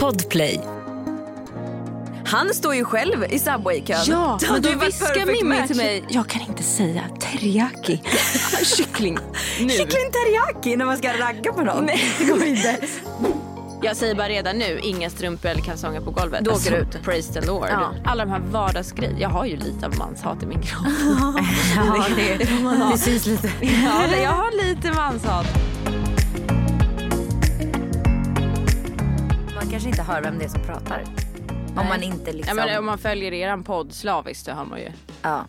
Podplay. Han står ju själv i Subway-kön. Ja, Det men då viskar Mimmi till mig, jag kan inte säga teriyaki. Kyckling. Nu. Kyckling teriyaki när man ska ragga på någon. Nej, det går inte. Jag säger bara redan nu, inga strumpor eller kalsonger på golvet. Alltså, Då åker du ut. Praise the Lord. Ja. Alla de här vardagsgrejerna. Jag har ju lite av manshat i min kropp. Ja, det, det syns lite. ja, jag har lite manshat. Man kanske inte hör vem det är som pratar. Om man inte liksom... Ja, men om man följer eran podd slaviskt så hör man ju. Ja,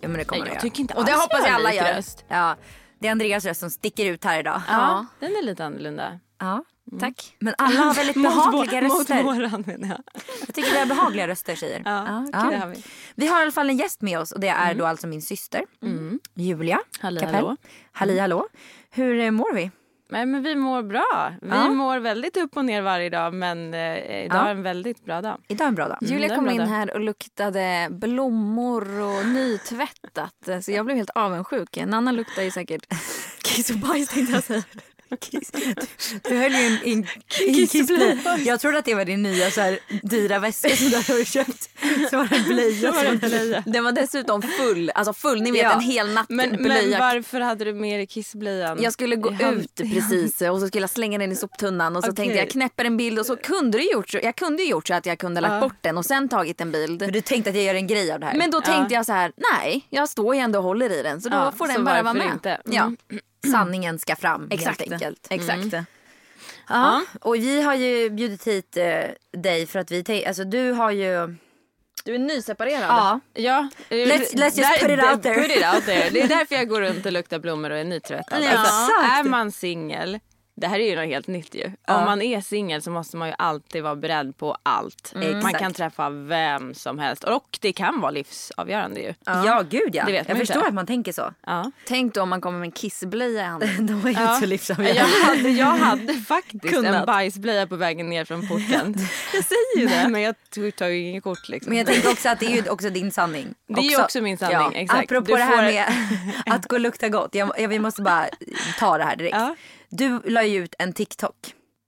ja men det kommer Nej, jag tycker inte Och det hoppas jag alla gör. röst. Ja, det är Andreas röst som sticker ut här idag. Ja, den är lite annorlunda. Ja, tack. Men alla har väldigt behagliga mot, röster. Mot våran menar jag. Jag tycker vi har behagliga röster tjejer. Ja, Ja. det har vi. Vi har i alla fall en gäst med oss och det är då alltså min syster Julia Halli, Kapell. hallå. Halli hallå. Hur mår vi? Nej, men vi mår bra. Vi Ja. mår väldigt upp och ner varje dag men eh, idag Ja. är en väldigt bra dag. Idag är en bra dag. Mm, Julia kom in dag. här och luktade blommor och nytvättat. Så jag blev helt avundsjuk. Nanna luktar ju säkert kiss och bajs tänkte jag säga. Kiss. Du höll ju en, en, en kissblöja. Jag trodde att det var din nya så här, dyra väska som du hade köpt. Så var det en blöja. som du hade- Den var dessutom full, alltså full, ni vet Ja. en hel natt Men, men blöja. varför hade du med dig kissblöjan? Jag skulle gå hand- ut precis och så skulle jag slänga den i soptunnan och så Okej. tänkte jag knäpper en bild och så kunde det gjort så. Jag kunde ju gjort så att jag kunde lagt Ja. bort den och sen tagit en bild. Men du tänkte att jag gör en grej av det här? Men då tänkte jag så här, nej, jag står ju ändå och håller i den så då Ja, får så den bara vara med. inte? Mm. Ja, sanningen ska fram exakt. helt enkelt. Exakt. Ja. Och vi har ju bjudit hit eh, dig för att vi tänk- alltså du har ju, Du är nyseparerad. ja, Ja, Let's- let's just put it out there. Put it out there. Det är därför jag går runt och luktar blommor och är nytvättad. Ja. Alltså, är man singel, det här är ju något helt nytt ju. Ja. Om man är singel så måste man ju alltid vara beredd på allt. Man Exakt. kan träffa vem som helst och det kan vara livsavgörande ju. ja. gud ja. Det vet man jag förstår inte. att man tänker så. Ja. Tänk då om man kommer med en kissblöja i handen. De var ju Ja. inte så livsavgörande. Jag hade, jag hade faktiskt Kunnat. en bajsblöja på vägen ner från porten. jag säger ju det. Men jag tar ju inget kort liksom. Men jag tänker också att det är ju också din sanning. Det är ju också min sanning, exakt. Apropå Du det här får- med att gå och lukta gott. Jag, jag, vi måste bara ta det här direkt. Du la ju ut en TikTok.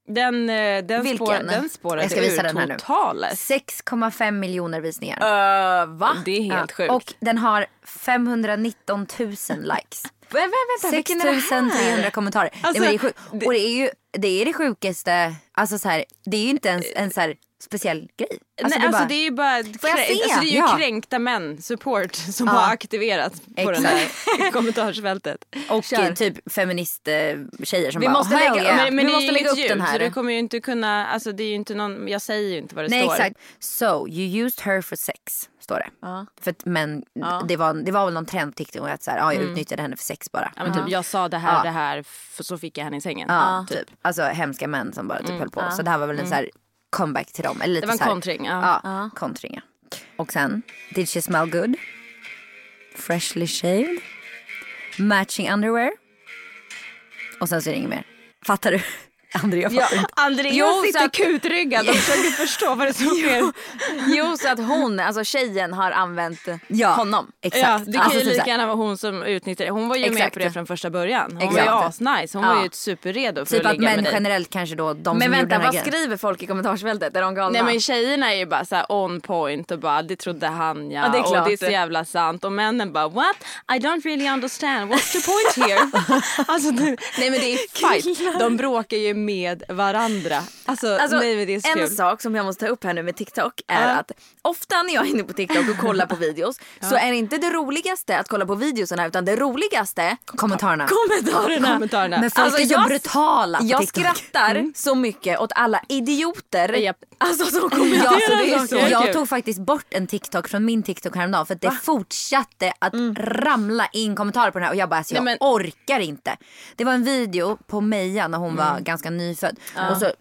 Den, eh, den, Vilken? spår, den spårade Jag ska visa ur den här nu. totalt. 6,5 miljoner visningar. Uh, va? Det är helt Ja. sjukt. Och den har 519 000 likes. Vä- vä- vänta, vilken är det här? 6300 kommentarer. Alltså, Nej, men det är sjukt. Och det är ju det, är det sjukaste. Alltså så här, det är ju inte ens en så här speciell grej. Nej, det är alltså bara- det är ju bara krä- alltså, det är ju Ja. kränkta män support som Ja. har aktiverats på den här kommentarsfältet. och Kör. typ feminist-tjejer som Vi bara måste "Hell lägga- yeah." men- Men, Vi måste lägga upp ljud, den här. Så du kommer ju inte kunna, alltså det är inte någon, jag säger ju inte vad det Nej står. exakt. So you used her for sex står det. Ja. För att, men Ja. det, var, det var väl någon trend på TikTok att så här, ja, jag utnyttjade henne för sex bara. Ja, men typ, jag sa det här, Ja. det här, för så fick jag henne i sängen. Ja, typ. Alltså hemska män som bara typ höll på. Så det här var väl en så här comeback till dem. Eller lite Det var en så här, kontring. Ja. Ja, kontring ja. Och sen, did she smell good? Freshly shaved? Matching underwear? Och sen så är det inget mer. Fattar du? André jag fattar inte. Andreas Jo, så sitter att- kutryggad och försöker förstå vad det är som sker. Jo, så att hon, alltså tjejen har använt Ja, honom. Exakt. Ja, det kan Alltså, ju lika gärna vara hon som utnyttjade Hon var ju med Exakt. på det från första början. Hon var Exakt. ju asnice. Hon Ja. var ju superredo för Typ att att ligga män med dig. generellt kanske då, de Men som vänta, vad grejen. skriver folk i kommentarsfältet? Är de galna? Nej men tjejerna är ju bara så här on point och bara det trodde han ja, Ja, det är och klart. det är så jävla sant och männen bara what? I don't really understand what's the point here? alltså, det, nej men det är fight. De bråkar ju med varandra. Alltså, Alltså, nej det är så en kul. sak som jag måste ta upp här nu med TikTok är Ja. att ofta när jag är inne på TikTok och kollar på videos så är det inte det roligaste att kolla på videorna utan det roligaste Kommentarerna. kommentarerna. Kommentarerna. Men folk Alltså, är så jag- brutala Jag TikTok. skrattar så mycket åt alla idioter Japp. alltså, som Ja, kommenterar så det är saker. så jag tog faktiskt bort en TikTok från min TikTok häromdagen för att det fortsatte att ramla in kommentarer på den här och jag bara alltså, jag Nej, men- orkar inte. Det var en video på Meja när hon var ganska nyfödd och så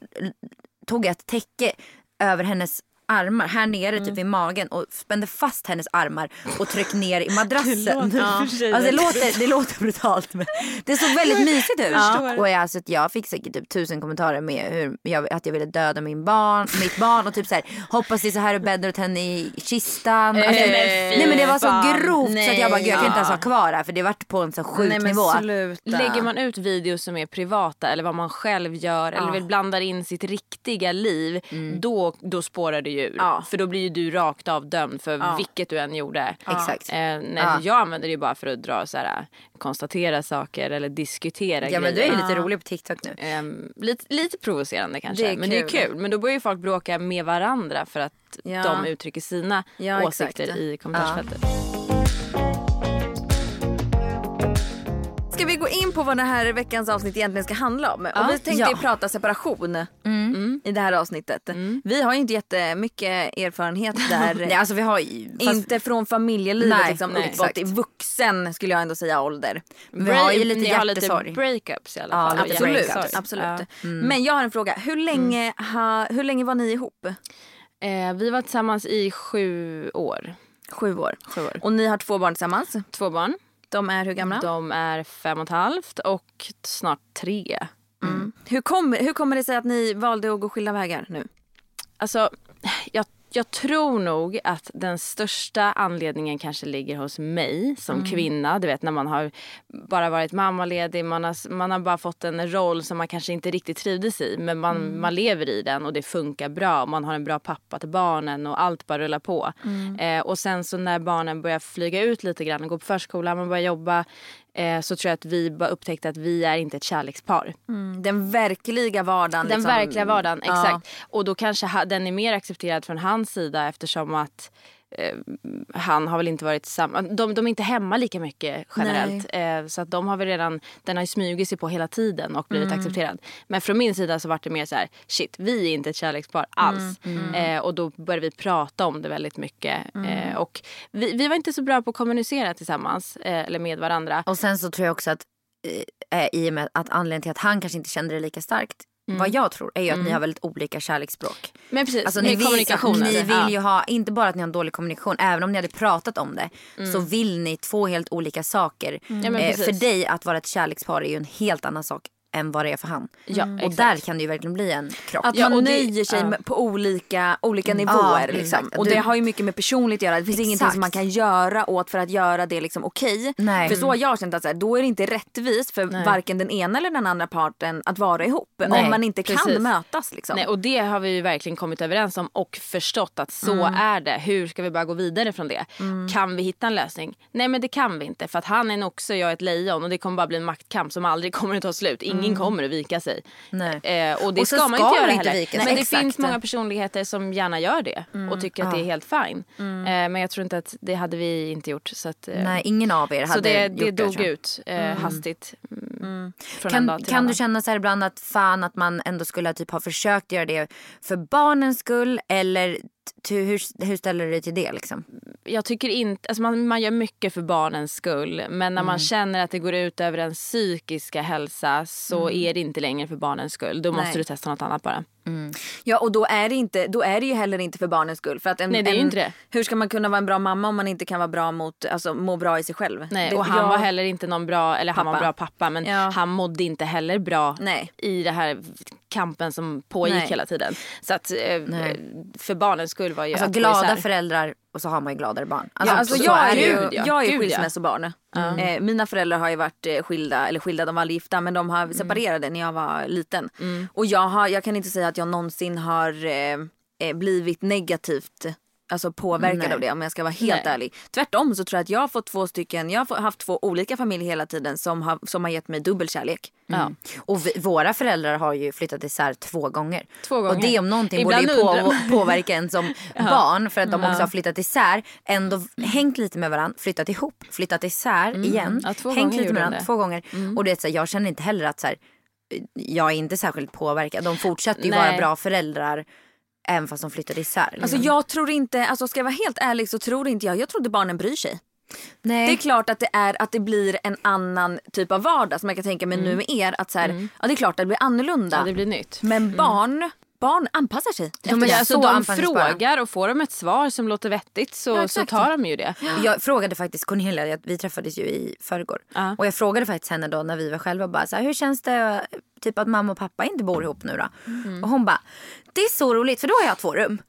tog jag ett täcke över hennes armar här nere Mm. typ vid magen och spände fast hennes armar och tryckte ner i madrassen. Det låter i sig Alltså det låter, det låter brutalt men det såg väldigt mysigt ut. Och jag, alltså, jag fick säkert typ tusen kommentarer med hur jag, att jag ville döda min barn, mitt barn och typ så här, hoppas det är så här du bäddar åt henne i kistan. Alltså, men nej men det var så grovt så att jag bara gud, jag kan inte ens Nej. ha kvar det här för det vart på en så sjuk Nej men nivå. sluta. Lägger man ut videos som är privata eller vad man själv gör eller vill blandar in sitt riktiga liv då, då spårar det ju ur. Ja. För då blir ju du rakt av dömd för Ja. vilket du än gjorde. Exakt. Eh, nej, Ja. Jag använder det ju bara för att dra så här, konstatera saker eller diskutera Ja men du är grejer. ju lite rolig på TikTok nu. Ehm, lite, lite provocerande kanske. Det men det är kul. Men då börjar ju folk bråka med varandra för att de uttrycker sina åsikter exakt. i kommentarsfältet. Ska vi gå in på vad den här veckans avsnitt egentligen ska handla om? Och vi tänkte Ja. prata separation i det här avsnittet. Vi har ju inte jättemycket erfarenhet där. Nej, alltså vi har ju, fast, Inte från familjelivet Nej, liksom, nej, uppåt i vuxen skulle jag ändå säga ålder. vi har ju lite Ni har lite hjärtesorg. breakups i alla Ja, fall. lite Absolut. hjärtesorg. absolut. Ja. Men jag har en fråga. Hur länge, ha, hur länge var ni ihop? Eh, vi var tillsammans i sju år. Sju år. Sju år. Och ni har två barn tillsammans. Två barn. De är hur gamla? De är fem och ett halvt och snart tre. Hur, kom, hur kommer det sig att ni valde att gå skilda vägar nu? Alltså, jag, jag tror nog att den största anledningen kanske ligger hos mig som kvinna. Du vet när man har bara varit mammaledig, man har, man har bara fått en roll som man kanske inte riktigt trivdes i. Men man, man lever i den och det funkar bra. Man har en bra pappa till barnen och allt bara rullar på. Eh, och sen så när barnen börjar flyga ut lite grann gå på förskola, man börjar jobba. Eh, så tror jag att vi bara upptäckte att vi är inte ett kärlekspar. Den verkliga vardagen. Den liksom. verkliga vardagen, Ja. exakt. Och då kanske den är mer accepterad från hans sida eftersom att eh, han har väl inte varit samma... De, de är inte hemma lika mycket generellt. Eh, så att de har väl redan... Den har ju smugit sig på hela tiden och blivit Mm. accepterad. Men från min sida så var det mer så här, shit, vi är inte ett kärlekspar alls. Mm. Eh, och då började vi prata om det väldigt mycket. Mm. Eh, och vi, vi var inte så bra på att kommunicera tillsammans, eh, eller med varandra. Och sen så tror jag också att i och med att anledningen till att han kanske inte kände det lika starkt vad jag tror är ju att ni har väldigt olika kärleksspråk. Men precis, Alltså ni vill, ni vill Ja. ju ha, inte bara att ni har en dålig kommunikation, även om ni hade pratat om det så vill ni två helt olika saker. Ja, men eh, för dig att vara ett kärlekspar är ju en helt annan sak än vad det är för han. Ja, och exakt. där kan det ju verkligen bli en krock. Att Ja, man och det- nöjer sig ja. på olika, olika Ja, nivåer. liksom. Och Du- det har ju mycket med personligt att göra. Det finns ingenting Exakt. som man kan göra åt för att göra det liksom okej. Nej. För så har jag känt att så här, då är det inte rättvist för varken den ena eller den andra parten att vara ihop. Nej, om man inte kan precis. mötas. Liksom. Nej, och det har vi ju verkligen kommit överens om och förstått att så Mm. är det. Hur ska vi bara gå vidare från det? Kan vi hitta en lösning? Nej men det kan vi inte för att han är en oxe och jag är ett lejon och det kommer bara bli en maktkamp som aldrig kommer att ta slut. Ingen kommer att vika sig. Nej. Eh, och det Och så ska man ska inte göra inte heller. sig. Men det Exakt. finns många personligheter som gärna gör det och tycker att det är helt fine. Mm. Eh, men jag tror inte att det hade vi inte gjort. Så, att, eh, Nej, ingen av er hade så det, gjort det det. dog ut eh, hastigt. Mm. Från en Kan, kan du känna så här ibland att fan att man ändå skulle typ ha försökt göra det för barnens skull eller hur, hur ställer du dig till det liksom? jag tycker inte, alltså man, man gör mycket för barnens skull men när man Mm. känner att det går ut över den psykiska hälsa så är det inte längre för barnens skull. Då måste Nej. du testa något annat bara. Ja och då är, det inte, då är det ju heller inte för barnens skull. För att en, Nej, det är en, inte det. Hur ska man kunna vara en bra mamma om man inte kan vara bra mot, alltså, må bra i sig själv? Nej, Det- och han jag- var heller inte någon bra, eller han var en Pappa. bra pappa men Ja. han mådde inte heller bra Nej. i det här kampen som pågick Nej. hela tiden. Så att eh, för barnens skull var ju Alltså att glada föräldrar och så har man ju gladare barn. Ja, alltså så jag är, det ju, jag är ja. skilsmässobarn. Eh, mina föräldrar har ju varit eh, skilda, eller skilda, de var aldrig gifta men de har separerade när jag var liten. Och jag, har, jag kan inte säga att jag någonsin har eh, eh, blivit negativt Alltså påverkad Nej. av det om jag ska vara helt Nej. ärlig. Tvärtom så tror jag att jag har fått två stycken, jag har haft två olika familjer hela tiden som har, som har gett mig dubbel kärlek. Ja. Och vi, våra föräldrar har ju flyttat isär två gånger. Två gånger. Och det om någonting Ibland borde ju på, påverka en som barn för att de också har flyttat isär. Ändå hängt lite med varandra, flyttat ihop, flyttat isär igen. Mm. Ja, två hängt lite med varandra två gånger. Och det är så här, jag känner inte heller att så här, jag är inte särskilt påverkad. De fortsätter ju Nej. vara bra föräldrar även fast de flyttade isär. liksom. Alltså jag tror inte, alltså ska jag vara helt ärlig så tror inte jag, jag tror inte barnen bryr sig. Nej. Det är klart att det, är, att det blir en annan typ av vardag som jag kan tänka mig nu med er. Att så här, Ja det är klart att det blir annorlunda. Ja, det blir nytt. Men barn barn anpassar sig. Ja, men är alltså, så de frågar och får de ett svar som låter vettigt så, Ja, så tar de ju det. Jag frågade faktiskt Cornelia, vi träffades ju i förrgår. Ja. Och jag frågade faktiskt henne då när vi var själva bara så här, hur känns det typ att mamma och pappa inte bor ihop nu då? Mm. Och hon bara, det är så roligt för då har jag två rum.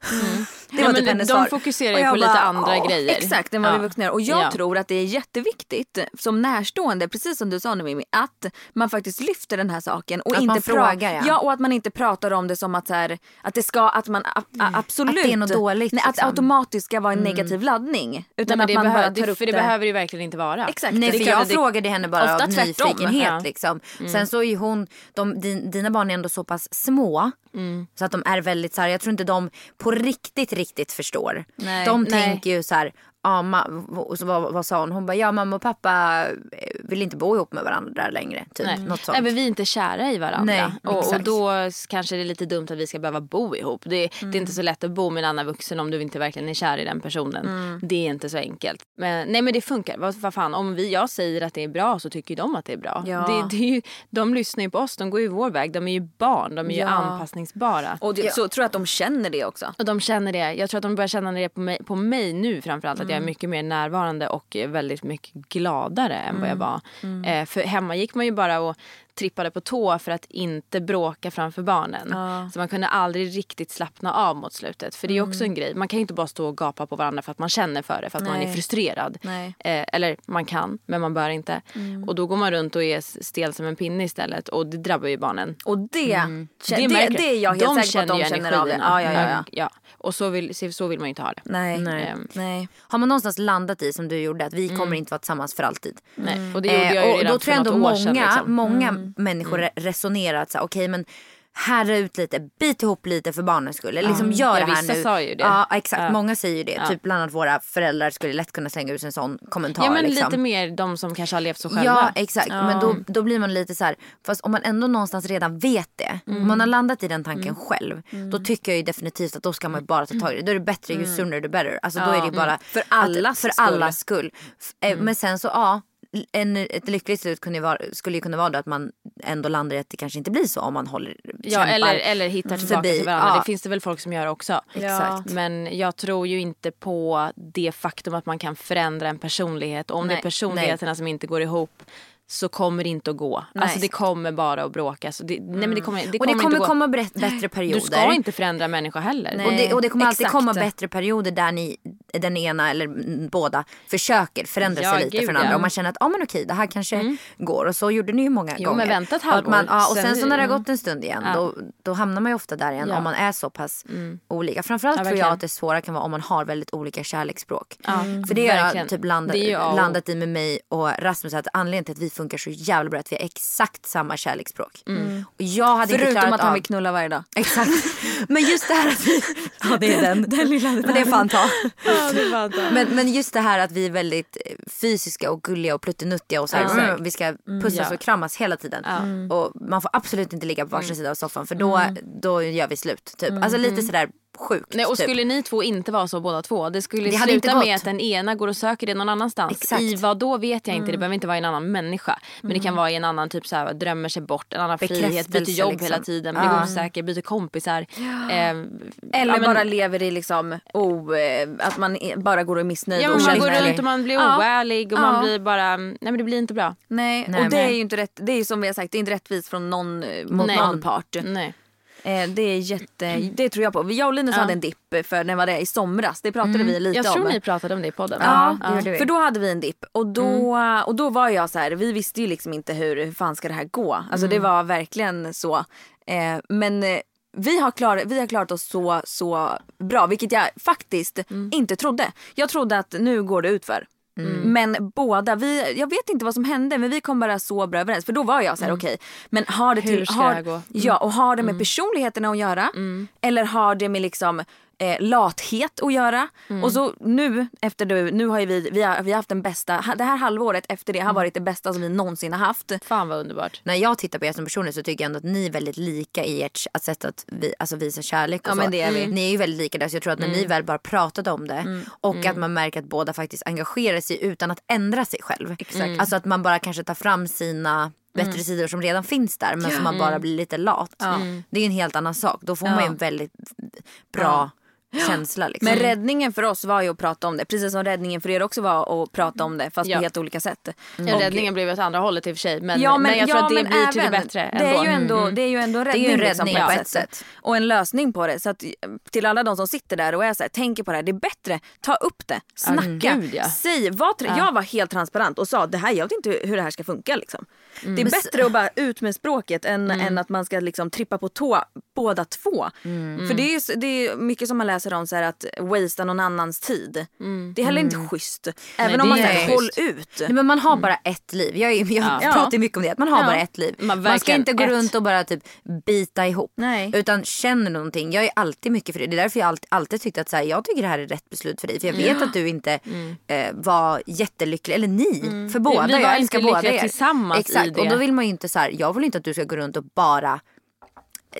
Det Ja, var men typ hennes de svar. fokuserar Och ju på lite bara, andra "Åh." grejer. Exakt, än vad Ja. vi vuxna gör. Och jag Ja. tror att det är jätteviktigt som närstående, precis som du sa nu Mimmi, att man faktiskt lyfter den här saken. Och Att inte man frågar, ja. ja. och att man inte pratar om det som att, så här, att det ska, att man a- a- absolut. Att det är något dåligt, Nej, att det liksom. automatiskt ska vara en negativ laddning. Nej, Utan men att det, man behöver, bara tar det, upp för det, behöver det ju verkligen inte vara. Exakt. Nej Det för jag det- frågade henne bara av nyfikenhet. Ja. Liksom. Sen så är hon, de, din, dina barn är ändå så pass små. Så att de är väldigt så här, jag tror inte de på riktigt riktigt förstår. Nej. de Nej. tänker ju så här, ja, ma- och så vad, vad sa hon? Hon bara, ja mamma och pappa eh, vill inte bo ihop med varandra längre. Typ. Nej. Något sånt. Nej, men vi är inte kära i varandra. Nej, och, och då kanske det är lite dumt att vi ska behöva bo ihop. Det, det är inte så lätt att bo med en annan vuxen om du inte verkligen är kär i den personen. Det är inte så enkelt. Men, nej men det funkar. Vad, vad fan, om vi, jag säger att det är bra så tycker de att det är bra. Ja. Det, det är ju, de lyssnar ju på oss, de går ju vår väg. De är ju barn, de är ju Ja. anpassningsbara. Och det, så tror jag att de känner det också. Och de känner det. Jag tror att de börjar känna det på mig, på mig nu framförallt. Att jag är mycket mer närvarande och väldigt mycket gladare än vad jag var. Eh, för hemma gick man ju bara och trippade på tå för att inte bråka framför barnen. Så man kunde aldrig riktigt slappna av mot slutet. För det är också en grej. Man kan ju inte bara stå och gapa på varandra för att man känner för det. För att man är Nej. frustrerad. Nej. Eh, eller man kan, men man bör inte. Och då går man runt och är stel som en pinne istället. Och det drabbar ju barnen. Och det, kä- det, märker- det, är jag helt de säker på att de känner av det. Ja, ja, ja, ja. Och så vill, så vill man ju inte ha det. Nej. Nej. Ehm, Nej. Har man någonstans landat i som du gjorde att vi kommer inte vara tillsammans för alltid. Nej. Och det gjorde jag ju Eh, och redan då för tror jag ändå många, sedan. Liksom. många människor re- resonerar att okej men härda ut lite, bit ihop lite för barnens skull. Eller liksom gör Ja, det här nu. sa ju det. Ja exakt, Ja. många säger ju det. Typ bland annat våra föräldrar skulle lätt kunna slänga ut en sån kommentar. Ja men liksom. lite mer de som kanske har levt så själva. Ja exakt, men då, då blir man lite så här, fast om man ändå någonstans redan vet det, om man har landat i den tanken själv, då tycker jag ju definitivt att då ska man bara ta tag i det. Då är det bättre ju sooner the better. Alltså då är det bara För att- allas för skull. allas skull. F- eh, Men sen så ja, en, ett lyckligt slut kunde ju vara, skulle ju kunna vara då att man ändå landar i att det kanske inte blir så om man håller, Ja, kämpar eller, eller hittar tillbaka förbi. till varandra. Ja. Det finns det väl folk som gör också. Exakt. Men jag tror ju inte på det faktum att man kan förändra en personlighet. Och om det är Nej, personligheterna som inte går ihop så kommer det inte att gå. Alltså det kommer bara att bråka. Så det, nej, men det kommer, det Och det kommer, kommer inte komma bättre perioder. Du ska inte förändra en människa heller. Och det, och det kommer alltid exakt. komma bättre perioder där ni, den ena eller mm, båda försöker förändra Ja, sig lite gud, för den andra. ja. Och man känner att ah, men okej, det här kanske går. Och så gjorde ni ju många Jo, gånger. men vänta ett man, ja, och sen, sen- så när det har gått en stund igen då, då hamnar man ju ofta där igen Ja. om man är så pass olika. Framförallt Ja, tror jag att det svåra kan vara om man har väldigt olika kärleksspråk. Ja, För det har jag typ landat, landat i med mig och Rasmus att anledningen till att vi funkar så jävla bra är att vi har exakt samma kärleksspråk. Och jag hade inte Förutom klarat att han av... vill knulla varje dag. Exakt. Men just det här att vi... Ja det är den. den lilla Men det är fan ta. Men, men just det här att vi är väldigt eh, fysiska och gulliga och pluttinuttiga och så här, mm, vi ska pussas Ja. och kramas hela tiden. Och man får absolut inte ligga på varsin sida av soffan för då, då gör vi slut. Typ. Alltså lite sådär sjukt. Nej, och typ. skulle ni två inte vara så båda två, det skulle Det hade inte sluta med att den ena går och söker det någon annanstans. Exakt. I vad då vet jag inte, det behöver inte vara i en annan människa. Men det kan vara i en annan typ så här, drömmer sig bort, en annan frihet, byter jobb liksom. hela tiden, blir Ja. osäker, byter kompisar. Eh, Eller ja, men- bara lever i liksom, oh, eh, att man är- bara går och är missnöjd Ja, och men man går runt och man blir Ja. oärlig och Ja. man blir bara, nej men det blir inte bra. Nej, Nej, och det är nej. ju inte rätt, det är som vi har sagt, det är inte rättvist från någon, eh, mot Nej. någon part. Nej. Eh, det är jätte, det tror jag på. Jag och Linus Ja. hade en dipp för när var det i somras, det pratade vi lite Jag om. tror ni pratade om det i podden. Ja, det vi. för då hade vi en dipp och då, och då var jag så här, vi visste ju liksom inte hur, hur fan ska det här gå. Alltså det var verkligen så. Eh, men eh, vi har, klar, vi har klarat oss så, så bra, vilket jag faktiskt inte trodde. Jag trodde att nu går det ut för. Men båda, vi, jag vet inte vad som hände men vi kom bara så bra överens. För då var jag så här: okej, men har det Hur till, ska har, det gå? Mm. Ja, och har det med personligheterna att göra? Eller har det med liksom eh, lathet att göra? Mm. Och så nu efter du, nu har ju vi, vi har, vi har haft den bästa, det här halvåret efter det Mm. har varit det bästa som vi någonsin har haft. Fan vad underbart. När jag tittar på er som personer så tycker jag ändå att ni är väldigt lika i ert att sätt att vi, alltså visa kärlek och Ja, så. men det är vi. Ni är ju väldigt lika där så jag tror att när ni väl bara pratade om det och att man märker att båda faktiskt engagerar sig utan att ändra sig själv. Exakt. Alltså att man bara kanske tar fram sina bättre sidor som redan finns där men som man bara blir lite lat. Det är en helt annan sak. Då får man ju en väldigt bra känsla. Liksom. Men räddningen för oss var ju att prata om det. Precis som räddningen för er också var att prata om det fast Ja. på helt olika sätt. Ja, räddningen blev åt andra hållet i och för sig. Men, Ja, men, jag tror ja, att det men blir till det även- bättre Det är ändå. ju ändå, det är ju ändå en är räddning, ju en liksom, räddning på på ett sätt. sätt. Och en lösning på det. Så att, till alla de som sitter där och är så här, tänker på det här. Det är bättre, ta upp det, snacka, gud, ja. säg. Var, Jag var helt transparent och sa det här, jag vet inte hur det här ska funka. Liksom. Det är bättre att bara ut med språket än, än att man ska liksom trippa på tå båda två. För det är, det är mycket som man läser om så här, att wastea någon annans tid. Det är heller inte schysst. Även Nej, om man säger håll ut. Nej, men man har bara ett liv. Jag, är, jag Ja. pratar ju mycket om det. Att man har Ja. bara ett liv. Man Man, ska inte gå ett. runt och bara typ bita ihop. Nej. Utan känner någonting. Jag är alltid mycket för det. Det är därför jag alltid, alltid tyckt att så här, jag tycker det här är rätt beslut för dig. För jag vet att du inte eh, var jättelycklig. Eller ni. För båda. Vi var jag inte älskar båda er. tillsammans i Exakt. det. Och då vill man ju inte så här, jag vill inte att du ska gå runt och bara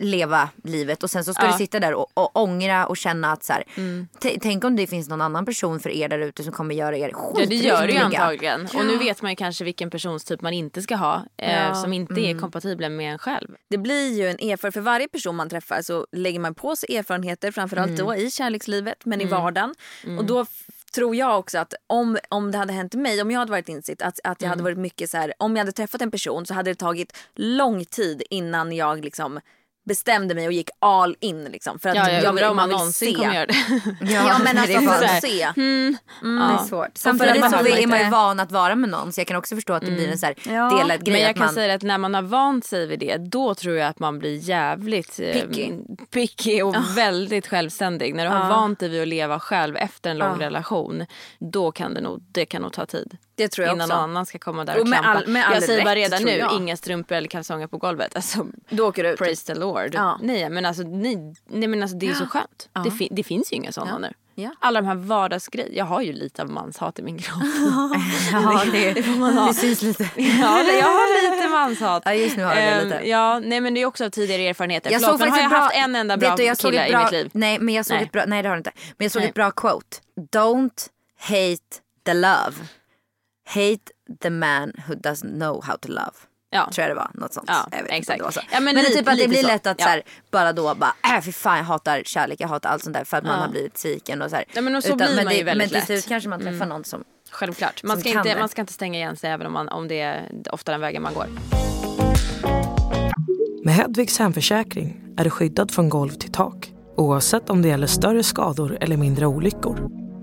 leva livet och sen så ska Ja. du sitta där och, och ångra och känna att så här, Mm. tänk om det finns någon annan person för er där ute som kommer göra er Ja det gör det ju antagligen. Och nu vet man ju kanske vilken personstyp man inte ska ha. Eh, Ja. Som inte är kompatibel med en själv. Det blir ju en erfarenhet. För varje person man träffar så lägger man på sig erfarenheter. Framförallt då i kärlekslivet men i vardagen. Och då tror jag också att om, om det hade hänt mig, om jag hade varit insikt, att, att jag hade varit mycket så här, om jag hade träffat en person så hade det tagit lång tid innan jag liksom bestämde mig och gick all in liksom. För att Ja, jag jag undrar om man vill någonsin se. kommer göra det. Ja, men det alltså är för fan- att se. Det är svårt. Samtidigt att så man är man ju van att vara med någon så jag kan också förstå att det blir en så här Ja. delad grej. Men jag kan man, säga att när man har vant sig vid det då tror jag att man blir jävligt eh, Picky. picky och väldigt självständig. När du har vant dig vid att leva själv efter en lång relation då kan det nog, det kan nog ta tid. Det tror jag Innan också. någon annan ska komma där och, Och med klampa. all- med all jag säger bara redan nu, jag. inga strumpor eller kalsonger på golvet. Alltså, Då åker du ut. praise the Lord. Ja. Nej men alltså, nej, nej, men alltså det är så skönt. Det, fi- det finns ju inga sådana nu. Ja. Alla de här vardagsgrejerna. Jag har ju lite av manshat i min kropp. ja, det, det syns lite. ja, jag har lite manshat. Ja, just nu har jag det Ehm, lite. Ja, nej men det är också av tidigare erfarenheter. Jag Förlåt, såg men har jag ett haft bra, en enda bra du, kille bra, i mitt liv? Nej men jag såg Nej. ett bra, nej det har du inte. Men jag såg Nej. ett bra quote. Don't hate the love. Hate the man who doesn't know how to love. Ja. Tror jag det var. Något sånt. Ja, jag vet inte exakt. om det var så. Ja, men men lite- typ att det blir så. lätt att Ja. så här, bara då bara äh, fy fan jag hatar kärlek, jag hatar allt sånt där för att man har blivit sviken och så här. Ja, men och så blir men, man ju det, väldigt men till lätt. slut kanske man träffar någon som Självklart. Man Som ska, kan inte, det. man ska inte stänga igen sig även om, man, om det är ofta den vägen man går. Med Hedvigs hemförsäkring är du skyddad från golv till tak oavsett om det gäller större skador eller mindre olyckor.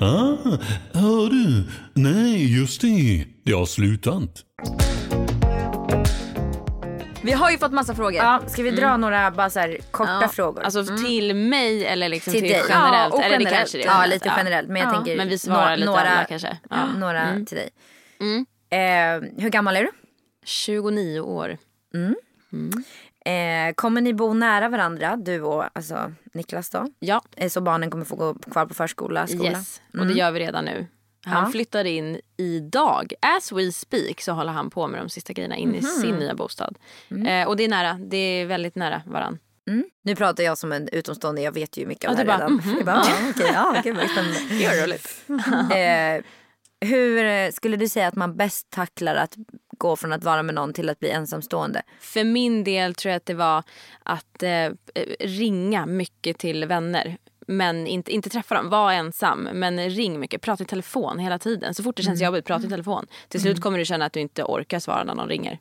Ah, hör du? Nej, just det. Det har slutat. Vi har ju fått massa frågor. Ja, ska vi dra några bara så här korta Ja, frågor? Alltså till mig eller liksom Till till, dig. generellt? Ja, och eller det generellt. kanske det ja, lite generellt. Men jag Ja. tänker Men vi svarar lite några, alla kanske. Ja, Ja. några till dig. Eh, hur gammal är du? 29 år. Eh, kommer ni bo nära varandra, du och alltså, Niklas då? Ja, Eh, så barnen kommer få gå kvar på förskola, skola? yes. Och det gör vi redan nu. Han Ja. flyttar in idag. As we speak så håller han på med de sista grejerna in i sin nya bostad. Eh, och det är nära. Det är väldigt nära varann. Mm. Nu pratar jag som en utomstående, jag vet ju mycket Ja, av du det här bara, redan. mhm. Jag bara, ja, okej, ja, okej, vad spännande. Det är roligt. eh, hur eh, skulle du säga att man bäst tacklar att gå från att vara med någon till att bli ensamstående? För min del tror jag att det var att eh, ringa mycket till vänner. Men inte, inte träffa dem, var ensam. Men ring mycket, prata i telefon hela tiden. Så fort det känns jobbigt, prata i telefon. Till slut kommer du känna att du inte orkar svara när någon ringer.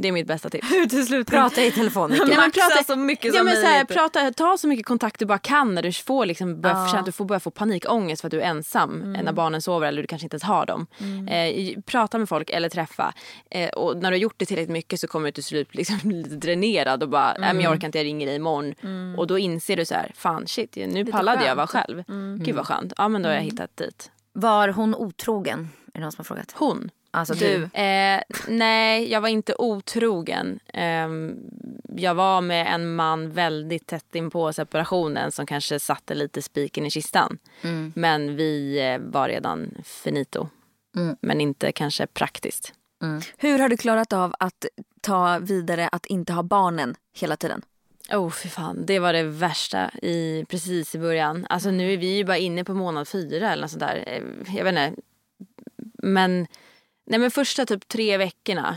Det är mitt bästa tips. Prata i telefon mycket. Ja, men prata, så mycket ja, som men så här, prata, Ta så mycket kontakt du bara kan när du får liksom börja, att du får börja få panikångest för att du är ensam eh, när barnen sover eller du kanske inte ens har dem. Eh, prata med folk eller träffa. Eh, och när du har gjort det tillräckligt mycket så kommer du till slut liksom bli lite dränerad och bara, nej men jag orkar inte, jag ringer dig imorgon. Och då inser du så här, fan shit, nu pallade jag vara själv. Gud vad skönt. Ja men då har jag hittat dit. Var hon otrogen? Är det någon som har frågat? Hon. Alltså du. Eh, nej, jag var inte otrogen. Eh, jag var med en man väldigt tätt in på separationen som kanske satte lite spiken i kistan. Mm. Men vi eh, var redan finito. Mm. Men inte kanske praktiskt. Hur har du klarat av att ta vidare att inte ha barnen hela tiden? Oh fy fan, det var det värsta i, precis i början. Alltså nu är vi ju bara inne på månad fyra eller något sånt där. Eh, Jag vet inte. Men, nej men första typ tre veckorna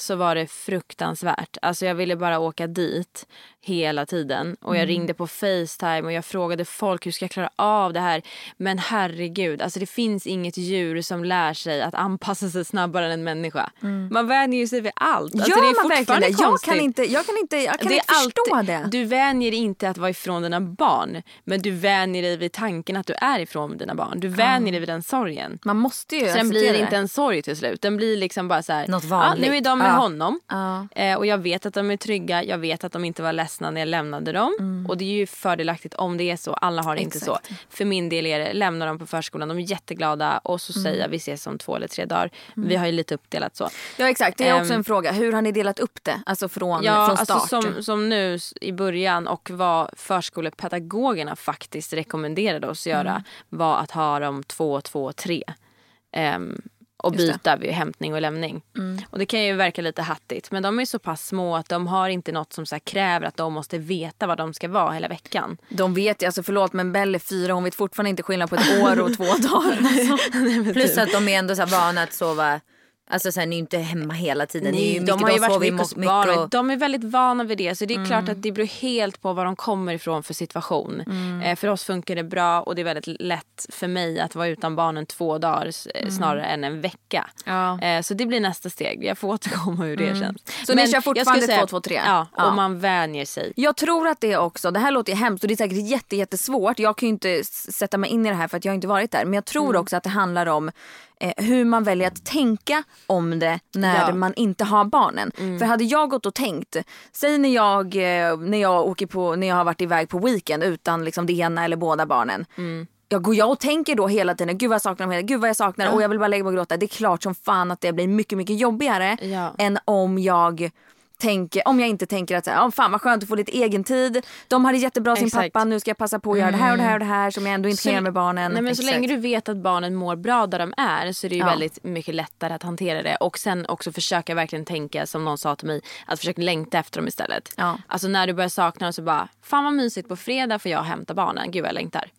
så var det fruktansvärt. Alltså jag ville bara åka dit hela tiden. Och jag ringde på Facetime och jag frågade folk hur ska jag klara av det här. Men herregud, alltså det finns inget djur som lär sig att anpassa sig snabbare än en människa. Man vänjer sig vid allt. Alltså Gör det är man verkligen det? Jag kan inte, jag kan inte, jag kan Det inte förstå alltid- det. Du vänjer dig inte att vara ifrån dina barn. Men du vänjer dig vid tanken att du är ifrån dina barn. Du vänjer dig vid den sorgen. Man måste ju Så den acceptera blir det. inte en sorg till slut. Den blir liksom bara så här. Något vanligt. nu är de med Ja. honom. Ja. Eh, och jag vet att de är trygga. Jag vet att de inte var ledsna när jag lämnade dem. Och det är ju fördelaktigt om det är så. Alla har det inte så. Exakt. För min del är det, lämna dem på förskolan. De är jätteglada. Och så säger jag vi ses om två eller tre dagar. Vi har ju lite uppdelat så. Ja exakt, det är också Ehm, en fråga. Hur har ni delat upp det? Alltså från, Ja, från start? alltså som, som nu i början och vad förskolepedagogerna faktiskt rekommenderade oss göra Mm. var att ha dem två, två, tre. Ehm, och. Mm. byta vid hämtning och lämning. Och det kan ju verka lite hattigt men de är så pass små att de har inte något som så kräver att de måste veta vad de ska vara hela veckan. De vet ju, alltså förlåt men Belle är fyra, hon vet fortfarande inte skillnad på ett år och två dagar. Alltså. Plus att de är ändå så här vana att sova. Alltså så här, ni är ju inte hemma hela tiden. Nej, de har ju de varit mycket hos mycket barn och- de är väldigt vana vid det. Så det är klart Mm. att det beror helt på var de kommer ifrån för situation. Mm. Eh, för oss funkar det bra och det är väldigt lätt för mig att vara utan barnen två dagar eh, snarare än en vecka. Mm. Ja. Mm. Eh, så det blir nästa steg. Jag får återkomma hur det känns. Så ni kör fortfarande skulle säga- två, två, tre? Ja, och Ja. man vänjer sig. Jag tror att det också, det här låter ju hemskt och det är säkert jätte, jättesvårt. Jag kan ju inte sätta mig in i det här för att jag har inte varit där. Men jag tror Mm. också att det handlar om eh, hur man väljer att tänka om det när Ja. Mm. man inte har barnen. För hade jag gått och tänkt, säg när jag, eh, när jag, åker på, när jag har varit iväg på weekend utan liksom det ena eller båda barnen. Mm. Jag går jag och tänker då hela tiden, gud vad jag saknar dem, gud vad jag saknar dem och jag vill bara lägga mig och gråta. Det är klart som fan att det blir mycket, mycket jobbigare Ja. än om jag tänker, om jag inte tänker att oh, fan vad skönt att få lite egen tid. De hade jättebra sin Exakt. pappa, nu ska jag passa på att göra det här och det här och det här som jag ändå inte Så- kan göra med barnen. Nej, men så länge du vet att barnen mår bra där de är så är det ju Ja. väldigt mycket lättare att hantera det. Och sen också försöka verkligen tänka som någon sa till mig, att försöka längta efter dem istället. Ja. Alltså när du börjar sakna dem så bara, fan vad mysigt på fredag för jag hämtar barnen, gud vad jag längtar.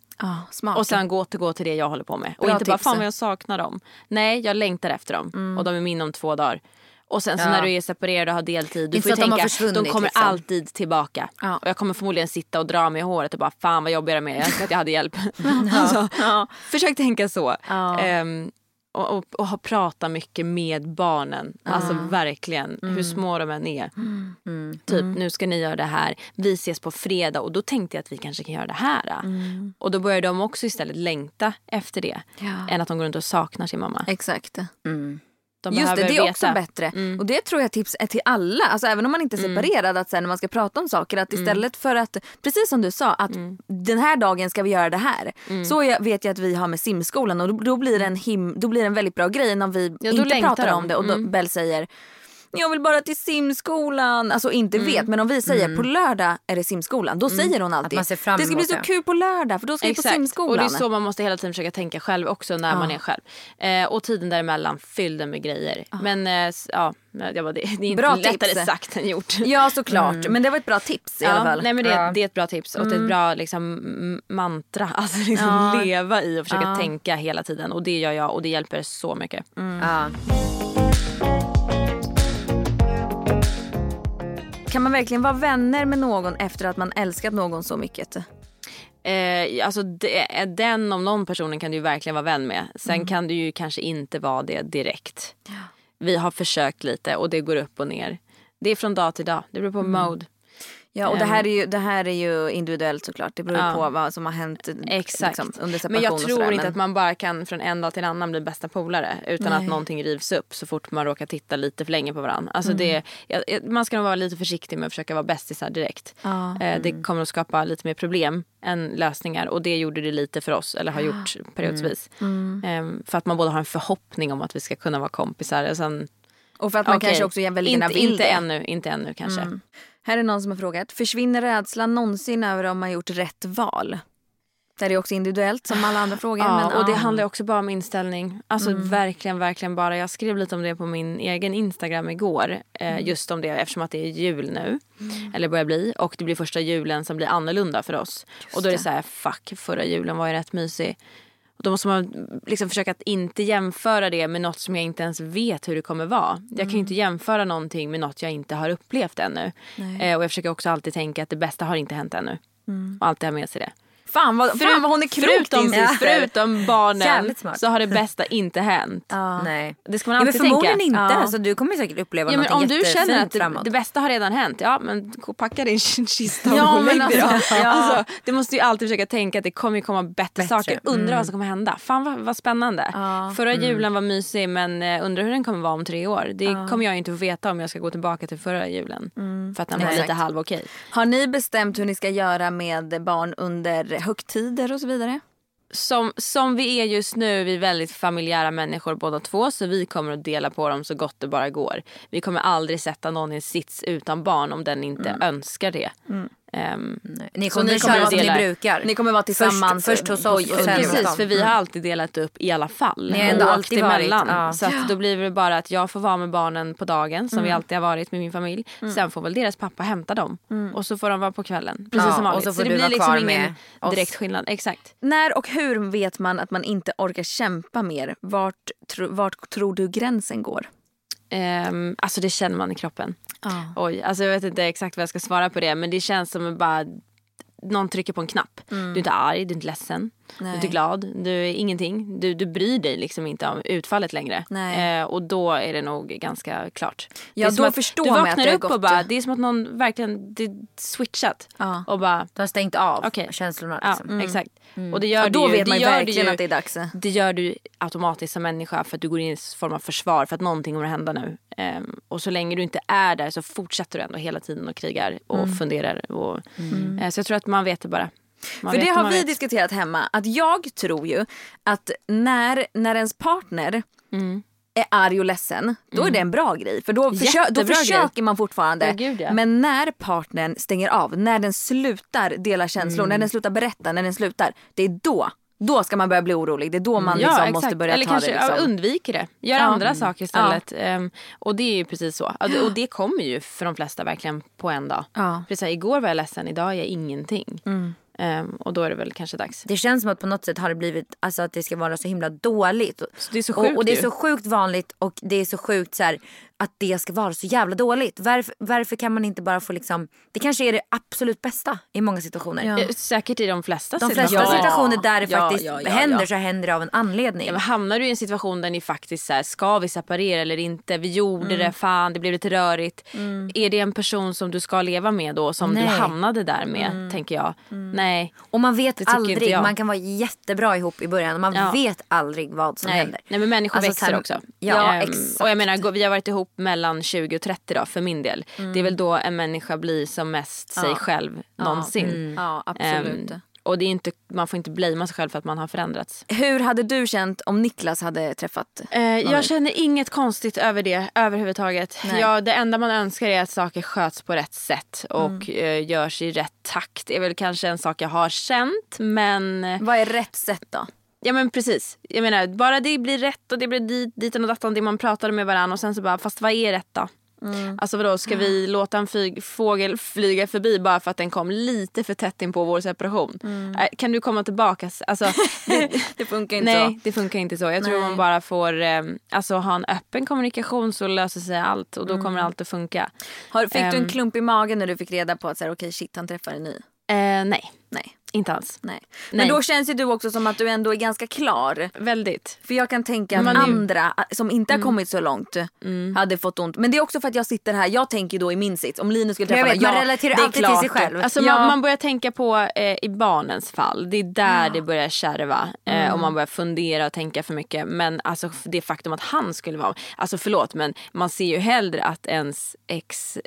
Smart. Och sen gå återgå till det jag håller på med. Och Bra inte bara, tips. Mm. fan vad jag saknar dem. Nej, jag längtar efter dem. Och de är min om två dagar. Och sen så Ja. när du är separerad och har deltid, du Inte får de tänka, försvunnit, de kommer liksom. alltid tillbaka. Ja. Och jag kommer förmodligen sitta och dra mig i håret och bara, fan vad jobbig jag är med, jag önskar att jag hade hjälp. alltså, Försök tänka så. Ja. Ehm, och, och, och ha pratat mycket med barnen. Alltså verkligen, hur små de än är. Typ, nu ska ni göra det här. Vi ses på fredag och då tänkte jag att vi kanske kan göra det här. Och då börjar de också istället längta efter det. Ja. Än att de går runt och saknar sin mamma. Exakt. De Just det, det är veta. också bättre. Och det tror jag tips är till alla, alltså även om man inte är separerad, att sen när man ska prata om saker att istället för att, precis som du sa, att den här dagen ska vi göra det här. Så jag, vet jag att vi har med simskolan och då, då, blir det en him, då blir en väldigt bra grej när vi Ja, inte pratar de. om det och då Bell säger jag vill bara till simskolan. Alltså inte vet men om vi säger på lördag är det simskolan. Då säger hon alltid man ser fram det ska bli så kul på lördag för då ska vi på simskolan. Och det är så man måste hela tiden försöka tänka själv också när man är själv. Eh, och tiden däremellan, fyll den med grejer. Men eh, ja, det, var det, det är inte Bra lättare tips. sagt än gjort. Ja såklart men det var ett bra tips i alla fall. Nej, men det, Ja. det är ett bra tips och det är ett bra liksom, mantra. Alltså liksom Ja. leva i och försöka Ja. tänka hela tiden. Och det gör jag och det hjälper så mycket. Ja. Kan man verkligen vara vänner med någon efter att man älskat någon så mycket? Eh, alltså det, den om någon personen kan du verkligen vara vän med. Sen kan du ju kanske inte vara det direkt. Vi har försökt lite och det går upp och ner. Det är från dag till dag. Det beror på mode. Ja och det Ehm. här, är ju, det här är ju individuellt såklart. Det beror Ja. på vad som har hänt Exakt. Liksom, under separation Men jag tror sådär, inte men- att man bara kan från en dag till en annan bli bästa polare utan Nej. att någonting rivs upp så fort man råkar titta lite för länge på varandra. Alltså Mm. det, man ska nog vara lite försiktig med att försöka vara bästisar direkt. Ja. Eh, Det kommer att skapa lite mer problem än lösningar och det gjorde det lite för oss, eller har gjort periodvis. Mm. Eh, För att man både har en förhoppning om att vi ska kunna vara kompisar och sen Och för att man Okej. kanske också väldigt gärna inte, vill inte det. ännu, inte ännu kanske. Mm. Här är någon som har frågat. Försvinner rädslan någonsin över om man gjort rätt val? Det är också individuellt som alla andra frågor. Ja, men, och det ja. handlar också bara om inställning. Alltså Mm. verkligen, verkligen bara. Jag skrev lite om det på min egen Instagram igår. Eh, Mm. Just om det eftersom att det är jul nu. Eller börjar bli. Och det blir första julen som blir annorlunda för oss. och då är det det. så här, fuck, förra julen var ju rätt mysig. Och då måste man liksom försöka att inte jämföra det med något som jag inte ens vet hur det kommer vara. Jag kan ju Mm. inte jämföra någonting med något jag inte har upplevt ännu. Eh, och jag försöker också alltid tänka att det bästa har inte hänt ännu. Och alltid ha med sig det. Fan vad, fan vad hon är klok förutom, din syster. förutom barnen så har det bästa inte hänt. Nej. Det ska man Ja, men alltid förmodligen tänka. inte. Ja. Alltså, du kommer säkert uppleva Ja, något om du känner att det, framåt. det bästa har redan hänt, ja men packa din kista och Ja, gå och men lägg dig alltså, ja. Alltså, du måste ju alltid försöka tänka att det kommer komma bättre, Bättre. saker. Undra vad som kommer hända. Fan vad, vad spännande. Ja. Förra julen var mysig men eh, undrar hur den kommer vara om tre år. Det kommer jag inte få veta om jag ska gå tillbaka till förra julen. För att den var lite halv okej. Har ni bestämt hur ni ska göra med barn under högtider och så vidare? som, som vi är just nu, vi är väldigt familjära människor båda två så vi kommer att dela på dem så gott det bara går. Vi kommer aldrig sätta någon i en sits utan barn om den inte önskar det. Ehm, Nej. Ni Så kommer ni kommer köra som ni brukar. Ni kommer vara tillsammans Först, först hos på- oss och sen hos Precis, för vi har alltid delat upp i alla fall. Ni har ändå alltid åkt varit, emellan. ja. Så att då blir det bara att jag får vara med barnen på dagen som Mm. vi alltid har varit med min familj. Sen får väl deras pappa hämta dem. Och så får de vara på kvällen. Precis Ja, som vanligt. så får det blir liksom ingen med oss. direkt skillnad. Exakt. När och hur vet man att man inte orkar kämpa mer? Vart, tro, vart tror du gränsen går? Um, alltså det känner man i kroppen. Ja. Oj, alltså jag vet inte exakt vad jag ska svara på det men det känns som att bara någon trycker på en knapp. Du är inte arg, du är inte ledsen, du är Nej. inte glad, du är ingenting. Du, du bryr dig liksom inte om utfallet längre. Nej. Eh, och då är det nog ganska klart. Ja, det är som då förstår du vaknar upp och bara, det är som att någon verkligen, det är switchat. Ja. Och bara, Du har stängt av Okej. känslorna. ja Liksom. exakt. Och det gör Ja, då du vet man det ju verkligen ju, att det är dags. det gör du automatiskt som människa för att du går in i en form av försvar för att någonting kommer att hända nu. Ehm, och så länge du inte är där så fortsätter du ändå hela tiden och krigar och Mm. funderar. Och, eh, så jag tror att man vet det bara. Man För det har vi vet. diskuterat hemma. Att jag tror ju att när, när ens partner Mm. är arg och ledsen, då är det en bra grej. För då, försö- då försöker man fortfarande. Ja, gud, ja. Men när partnern stänger av, när den slutar dela känslor, Mm. när den slutar berätta, när den slutar. Det är då. Då ska man börja bli orolig. Det är då man liksom exakt. måste börja Eller ta kanske det. Liksom. ja, undviker det. Gör Ja. andra Mm. saker istället. Ehm, och det är ju precis så. Ja, Och det kommer ju för de flesta verkligen på en dag. Ja. Så här, igår var jag ledsen, idag är jag ingenting. Ehm, och då är det väl kanske dags. Det känns som att på något sätt har det blivit alltså, att det ska vara så himla dåligt. det är så och, sjukt och det är ju. så sjukt vanligt och det är så sjukt så här, att det ska vara så jävla dåligt. Varför, varför kan man inte bara få liksom, det kanske är det absolut bästa i många situationer. Ja. Eh, Säkert i de flesta De flesta situationer. situationer där det Ja, faktiskt ja, ja, händer ja. så händer det av en anledning. Ja, men hamnar du i en situation där ni faktiskt så här, ska vi separera eller inte? Vi gjorde Mm. det, fan det blev lite rörigt. Är det en person som du ska leva med då som Nej. du hamnade där med? Mm. Tänker jag. Nej. Och man vet aldrig, man kan vara jättebra ihop i början och man Ja. vet aldrig vad som Nej. händer. Nej men människor Alltså, växer här- också. Ja, Ehm, exakt. Och jag menar vi har varit ihop mellan 20 och 30 då för min del. Mm. Det är väl då en människa blir som mest sig själv någonsin. Mm. Ja, absolut. Ehm, och det är inte, man får inte blamea sig själv för att man har förändrats. Hur hade du känt om Niklas hade träffat Eh, jag känner inget konstigt över det överhuvudtaget. Nej. Ja, det enda man önskar är att saker sköts på rätt sätt och Mm. eh, görs i rätt takt. Det är väl kanske en sak jag har känt men Vad är rätt sätt då? Ja men precis. Jag menar bara det blir rätt och det blir dit, diten och datan det man pratade med varandra och sen så bara fast vad är rätt då? Mm. Alltså vadå ska vi låta en flyg, fågel flyga förbi bara för att den kom lite för tätt in på vår separation? Mm. Eh, kan du komma tillbaka? Alltså, det, Det funkar inte nej så. det funkar inte så. Jag tror Nej. man bara får eh, alltså, ha en öppen kommunikation så löser sig allt och då Mm. kommer allt att funka. Har, fick du en Ehm. klump i magen när du fick reda på att så här, okej shit han träffar en ny? Eh, nej. Nej. Inte alls. Nej. Nej. Men då känns ju du också som att du ändå är ganska klar. Väldigt. För jag kan tänka att är ju- andra äh, som inte har kommit så långt hade fått ont. Men det är också för att jag sitter här, jag tänker då i min sits. Om Linus skulle Men jag träffa vet, någon, man ja, relaterar det är alltid till klart. sig själv. Alltså Ja. man, man börjar tänka på eh, i barnens fall. Det är där det börjar kärva. Eh, och man börjar fundera och tänka för mycket. Men alltså det faktum att han skulle vara... Alltså förlåt men man ser ju hellre att ens ex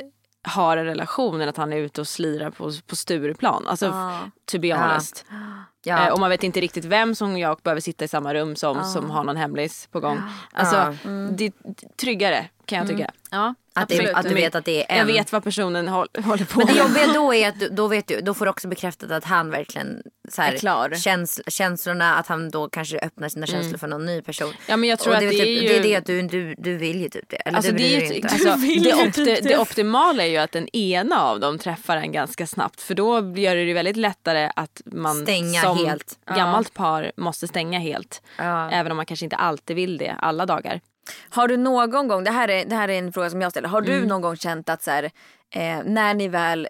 har en relation än att han är ute och slirar på, på Stureplan. Alltså f- to be honest. Ja. Eh, och man vet inte riktigt vem som jag behöver sitta i samma rum som som har någon hemlis på gång. Alltså det är tryggare kan jag tycka. Ja, Att, det, att du vet att det är en. Jag vet vad personen håll, håller på Men det med. jobbiga då är att du, då, vet du, då får du också bekräftat att han verkligen så här, Är klar. Käns, känslorna, att han då kanske öppnar sina känslor för någon ny person. Ja men jag tror Och att det, det, är typ, ju... det är det att du, du, du vill ju typ det. Eller Alltså du det, är bryr ju, dig inte. alltså, det, opti, det optimala är ju att den ena av dem träffar en ganska snabbt för då gör det ju väldigt lättare att man Stänga som helt. gammalt par måste stänga helt. Ja. Även om man kanske inte alltid vill det alla dagar. Har du någon gång, det här är, det här är en fråga som jag ställer. Har Mm. du någon gång känt att så här, eh, när ni väl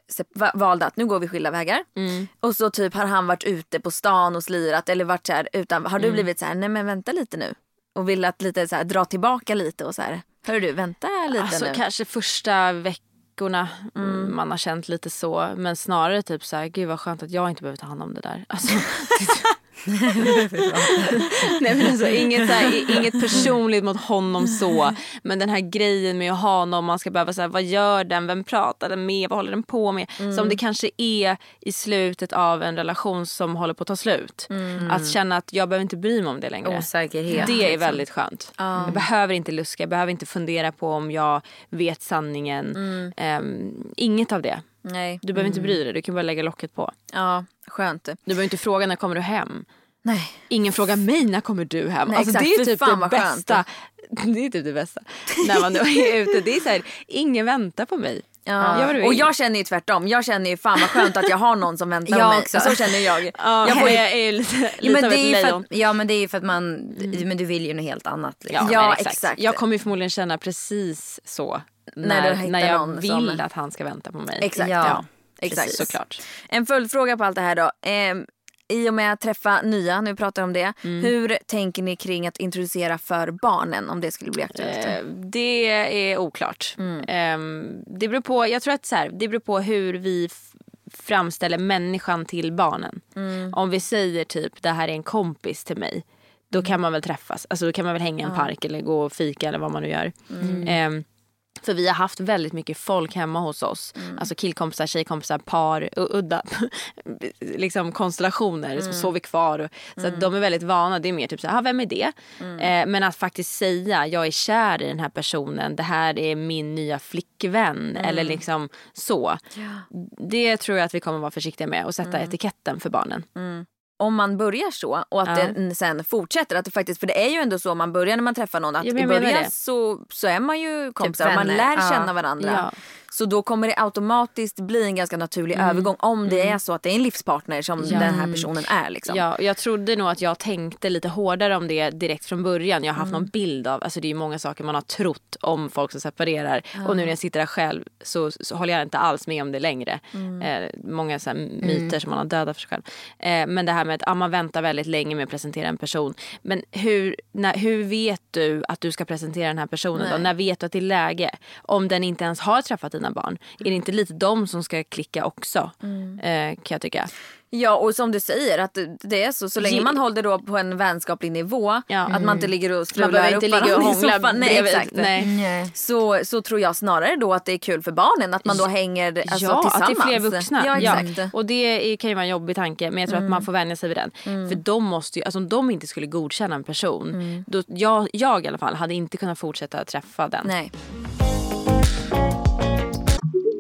valde att nu går vi skilda vägar Mm. och så typ har han varit ute på stan och slirat eller varit så här utan, har du Mm. blivit så här, nej men vänta lite nu och vill att lite så här, dra tillbaka lite och så här, hör du vänta lite Alltså nu. kanske första veckorna mm. man har känt lite så. Men snarare typ så här, gud vad skönt att jag inte behöver ta hand om det där. Alltså, Nej men alltså inget, så här, inget personligt mot honom så. Men den här grejen med att ha någon man ska behöva säga vad gör den, vem pratar den med, vad håller den på med. Som det kanske är i slutet av en relation som håller på att ta slut. Att känna att jag behöver inte bry mig om det längre. Osäkerhet. Det är väldigt skönt. Jag behöver inte luska, jag behöver inte fundera på om jag vet sanningen. Ehm, inget av det. Nej, Du behöver inte bry dig, du kan bara lägga locket på. ja skönt. Du behöver inte fråga när kommer du hem. Nej. Ingen frågar mig när kommer du hem. Nej, alltså, exakt. det är typ fan det vad skönt. bästa. Det är typ det bästa. när man är ute. Det är så här, ingen väntar på mig. Ja. Du och jag känner ju tvärtom. Jag känner ju fan vad skönt att jag har någon som väntar Jag på mig. också. Så känner jag. Ja, jag får jag är ju lite, lite Ja, men av det ett lejon. att, ja men det är ju för att man, men du vill ju något helt annat. Liksom. Ja, Ja, exakt. exakt. Jag kommer ju förmodligen känna precis så. När När, när jag vill som- att han ska vänta på mig. Exakt. Ja. Exakt. precis, såklart. En följdfråga på allt det här då. Ehm, I och med att träffa nya, nu pratar vi om det. Mm. Hur tänker ni kring att introducera för barnen om det skulle bli aktuellt? Eh, Det är oklart. Ehm, det beror på, jag tror att så här, det beror på hur vi framställer människan till barnen. Om vi säger typ det här är en kompis till mig. Då kan man väl träffas. Alltså då kan man väl hänga i en park eller gå och fika eller vad man nu gör. Ehm, för vi har haft väldigt mycket folk hemma hos oss. Alltså killkompisar, tjejkompisar, par, udda liksom konstellationer som sover kvar. Och, så att de är väldigt vana. Det är mer typ så här, "Ah, vem är det? Eh, men att faktiskt säga, jag är kär i den här personen. Det här är min nya flickvän. Eller liksom så. Det tror jag att vi kommer vara försiktiga med. Och sätta etiketten för barnen. Om man börjar så och att Ja. det sen fortsätter. Att det faktiskt, för det är ju ändå så man börjar när man träffar någon. Att Ja, i början så, så är man ju kompisar och man lär Ja. känna varandra. Så då kommer det automatiskt bli en ganska naturlig övergång om det är så att det är en livspartner som Mm. Ja. den här personen är. Liksom. Ja, jag trodde nog att jag tänkte lite hårdare om det direkt från början. Jag har haft någon bild av, alltså det är ju många saker man har trott om folk som separerar. Och nu när jag sitter där själv så, så håller jag inte alls med om det längre. Eh, många så här myter som man har dödat för sig själv. Eh, men det här med att ah, man väntar väldigt länge med att presentera en person. Men hur, när, hur vet du att du ska presentera den här personen då? När vet du att det är läge? Om den inte ens har träffat dina barn. Är det inte lite de som ska klicka också? Eh, kan jag tycka. Ja och som du säger att det- är så. Så länge Ge- man håller då på en vänskaplig nivå. Ja. Att man inte ligger och strular upp inte ligga och i soffan. Nej, exakt. Nej. Nej. Så, så tror jag snarare då att det är kul för barnen att man då hänger alltså, ja, tillsammans. att det är fler vuxna. Ja, exakt. Mm. Och det är, kan ju vara en jobbig tanke men jag tror att man får vänja sig vid den. För de måste ju, alltså om de inte skulle godkänna en person, Mm. då, jag, jag i alla fall hade inte kunnat fortsätta träffa den. Nej.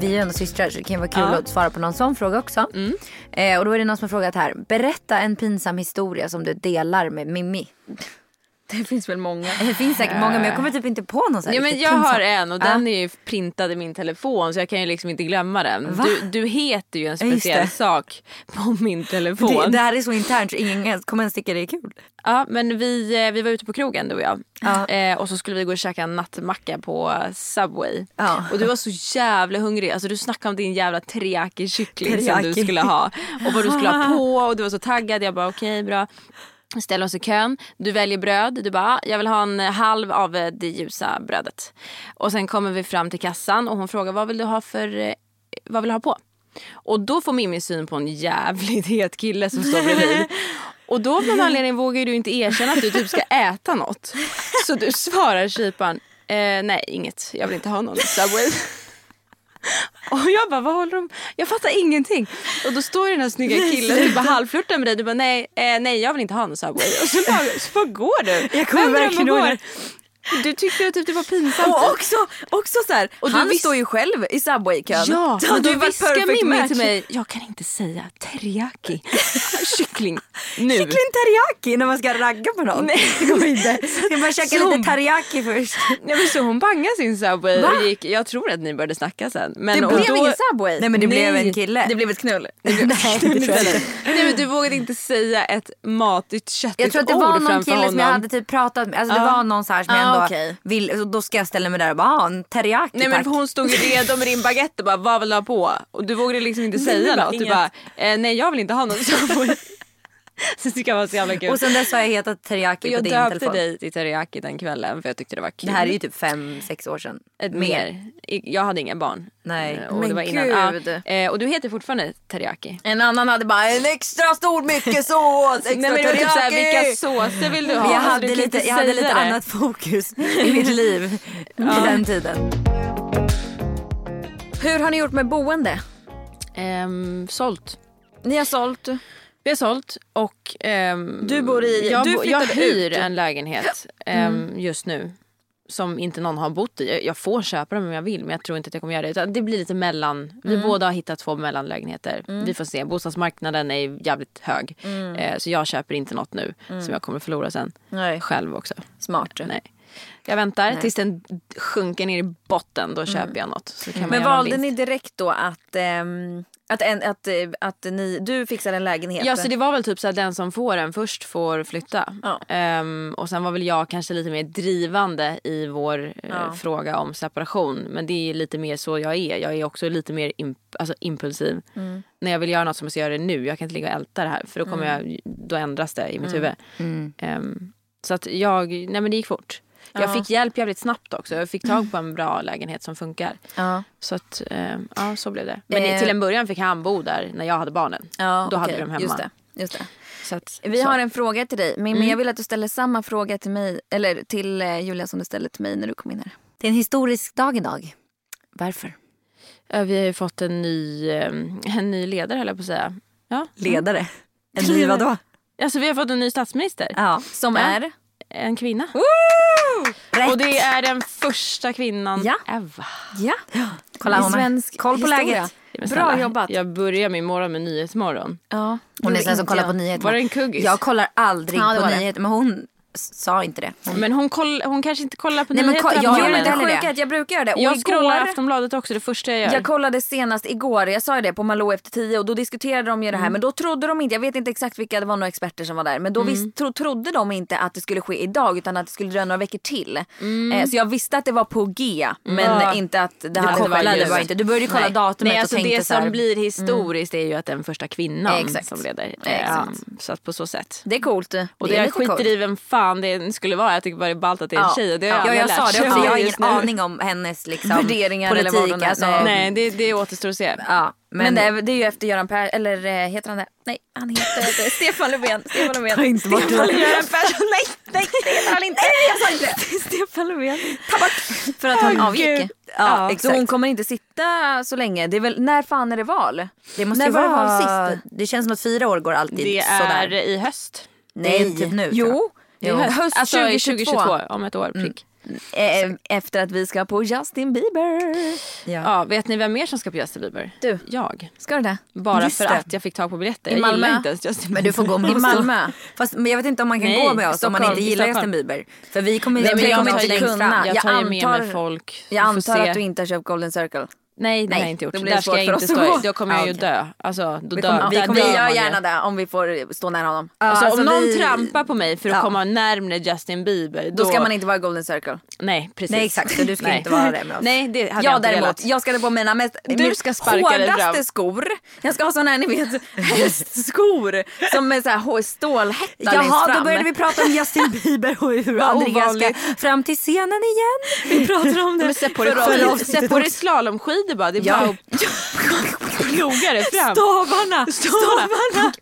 Vi är ju ändå systrar så det kan vara kul Ja. att svara på någon sån fråga också. Eh, och då är det någon som har frågat här. Berätta en pinsam historia som du delar med Mimmi. Det finns väl många. Det finns säkert många men jag kommer typ inte på någon sån här Ja, men jag har en och den är ju printad i min telefon så jag kan ju liksom inte glömma den. Va? Du, du heter ju en speciell sak på min telefon. Det, det här är så internt så ingen ens kommer ens tycka det är kul. Ja, men vi, eh, vi var ute på krogen du och jag. Ja. Eh, och så skulle vi gå och käka en nattmacka på Subway. Ja. Och du var så jävla hungrig. Alltså du snackade om din jävla teriyaki kyckling som Teriyaki. du skulle ha. Och vad du skulle ha på och du var så taggad. Jag bara okej bra. Ställer oss i kön. Du väljer bröd. Du bara "Ah, jag vill ha en halv av eh, det ljusa brödet. Och sen kommer vi fram till kassan och hon frågar vad vill du ha för eh, vad vill du ha på? Och då får Mimmi syn på en jävligt het kille som står bredvid. Och då av någon anledning vågar du inte erkänna att du typ ska äta något. Så du svarar kyparen, eh, nej inget, jag vill inte ha någon Subway. Och jag bara, vad håller de Jag fattar ingenting. Och då står den här snygga killen och typ bara halvflörtar med dig. Du bara, nej, eh, nej jag vill inte ha någon Subway. Och så bara, så bara går du. Jag kommer Vänder verkligen ihåg. Du tyckte att typ det var pinsamt. Och också, också så här, Och han står ju själv i Subway-kön. Ja, Det men då viskar Mimmi till mig, jag kan inte säga teriyaki, kyckling nu. Kyckling teriyaki när man ska ragga på någon. Nej. Det går inte. Ska man käka Så- lite teriyaki först? Nej, men så hon bangade sin Subway Va? och gick, jag tror att ni började snacka sen. Men Det blev då, ingen Subway. Nej men det blev Nej. en kille. Det blev ett knull. Nej det inte. Nej men du vågade inte säga ett matigt köttigt Jag tror att det ord var någon framför kille honom. som jag hade typ pratat med. Alltså det Ja. var någon så här som Ah, jag ändå okej. vill. Då ska jag ställa mig där och bara ah, en teriyaki Nej men tack. för hon stod ju redo med din baguette och bara vad vill du ha på? Och du vågade liksom inte säga något. Du bara eh, nej jag vill inte ha Subway. Så tycker jag var så jävla kul. Och sen dess har jag hetat teriyaki på jag din döpte telefon. dig till teriyaki den kvällen för jag tyckte det var kul. Det här är ju typ fem, sex år sedan. Ett mer. I- Jag hade inga barn. Nej. Eh, Och Men det var innan. gud. Ja. Eh, Och du heter fortfarande teriyaki. En annan hade bara en extra stor mycket sås, extra Nej men det var typ såhär, vilka såser vill du ha? Jag hade kan lite, jag hade lite det. annat fokus i mitt liv vid den tiden. Hur har ni gjort med boende? Ehm, sålt. Ni har sålt. Vi har sålt och ehm, Du bor i- jag, du bo- jag hyr ut. en lägenhet ehm, just nu. Som inte någon har bott i. Jag- får köpa den om jag vill men jag tror inte att jag kommer göra det. Utan det blir lite mellan. Vi båda har hittat två mellanlägenheter. Vi får se. Bostadsmarknaden är jävligt hög. Eh, så jag köper inte något nu som jag kommer förlora sen. Nej. Själv också. Smart. Nej. Jag väntar tills den sjunker ner i botten. Då köper jag något. Men valde ni direkt då att, ehm, att, en, att, eh, att ni, du fixade en lägenhet? Ja så det var väl typ så att den som får den först får flytta. Ja. Ehm, och sen var väl jag kanske lite mer drivande i vår eh, Ja. fråga om separation. Men det är lite mer så jag är. Jag är också lite mer imp- alltså impulsiv. Mm. När jag vill göra något så måste jag göra det nu. Jag kan inte ligga och älta det här för då kommer Mm. jag, då ändras det i mitt huvud. Ehm, så att jag, nej men det gick fort. Jag Ja. fick hjälp jävligt snabbt också. Jag fick tag på en bra lägenhet som funkar. Ja. Så att, ehm, ja så blev det. Men Eh. till en början fick han bo där när jag hade barnen. Ja, Då hade okej. vi dem hemma. Just det. Just det. Så att, Vi så. har en fråga till dig. Men, men jag vill att du ställer samma fråga till mig, eller till eh, Julia som du ställde till mig när du kom in här. Det är en historisk dag idag. Varför? Vi har ju fått en ny, eh, en ny ledare höll jag på att säga. Ja. Ledare. En ny vadå? Alltså vi har fått en ny statsminister. Ja. Som Ja. är? En kvinna. Och det är den första kvinnan Ja. ever. Ja. Kolla, I hon svensk koll på läget. Bra snälla, jobbat. Jag börjar min morgon med Nyhetsmorgon. Ja. Hon är sån som kollar jag. på nyheterna. Var det en kuggis? Jag kollar aldrig Ja, på nyheter men hon sa inte det. Hon... Men hon, koll, hon kanske inte kollar på Nej, men nyheterna. ko- på jag men det sjuka är jag brukar göra det. Och Jag scrollar igår, Aftonbladet också det första jag gör. jag kollade senast igår, jag sa ju det på Malou efter tio och då diskuterade de ju det här men då trodde de inte, jag vet inte exakt vilka, det var några experter som var där men då visst, tro, trodde de inte att det skulle ske idag utan att det skulle dröja några veckor till. Eh, så jag visste att det var på G men Ja. inte att det hade just. bara inte. Du började kolla Nej. datumet Nej, alltså och tänkte det så här, som blir historiskt är ju att den första kvinnan Exakt. som leder. Exakt. Så att på så sätt. Det är coolt. Och Det det, är jag lite coolt. Fan det skulle vara. Jag tycker bara det är ballt att det är en Ja. tjej. Och det Ja, jag lärt sa det också. Jag har ingen aning om hennes liksom, Värderingar eller politik. vad hon alltså, Nej. Nej, det, det återstår att se. Ja, Men, men, det, är, det är ju efter Göran Per, eller eh, heter han det? Nej, han heter Stefan Löfven. Stefan Löfven. Ta inte bort Stefan det. Göran Persson. Nej, nej, det heter han inte. Nej, jag sa inte det. Stefan Löfven. Ta bort. För att han Åh, avgick. Gud. Ja, Ja, Så hon kommer inte sitta så länge. Det är väl, när fan är det val? det måste När det vara... val sist? Det känns som att fyra år går alltid Det sådär. är i höst. Nej, typ nu. jag. Jo, höst. Höst alltså, 2022. 2022. Om ett år, prick. Eh, efter att vi ska på Justin Bieber. Ja. vet ni vem mer som ska på Justin Bieber? Du. Jag. Ska du det? Bara Just för det. att jag fick tag på biljetter. I Malmö? inte ens Justin Bieber. Men du får gå med I oss Malmö. då. Fast men jag vet inte om man kan Nej, gå med oss om man Stockholm, inte gillar i Stockholm. Justin Bieber. För vi kommer, Nej, jag kommer inte fram. Jag tar ju med mig folk. Jag antar att du inte har köpt Golden Circle. Nej det har jag inte gjort. då blir det Där ska jag inte stå. Då kommer jag ju dö. Alltså, då Vi dör, kommer- vi där kommer- Vi gör gärna det om vi får stå nära honom. Alltså, alltså, om någon vi- trampar på mig för att Ja. komma närmare Justin Bieber. Då ska man inte vara i Golden Circle. Nej precis. Nej exakt, så du ska inte vara där med oss. Nej det hade jag Jag däremot, velat. jag ska på mina mest Du ska sparka hårdaste fram. skor. Jag ska ha såna här ni vet hästskor som är så här stålhätta Jaha, då började vi prata om Justin Bieber och hur Andreas ska fram till scenen igen. Vi pratar om det. Sätt på dig, Förra slalomskidor bara. Det är Ja. bara att ploga dig fram. Stavarna! Stavarna.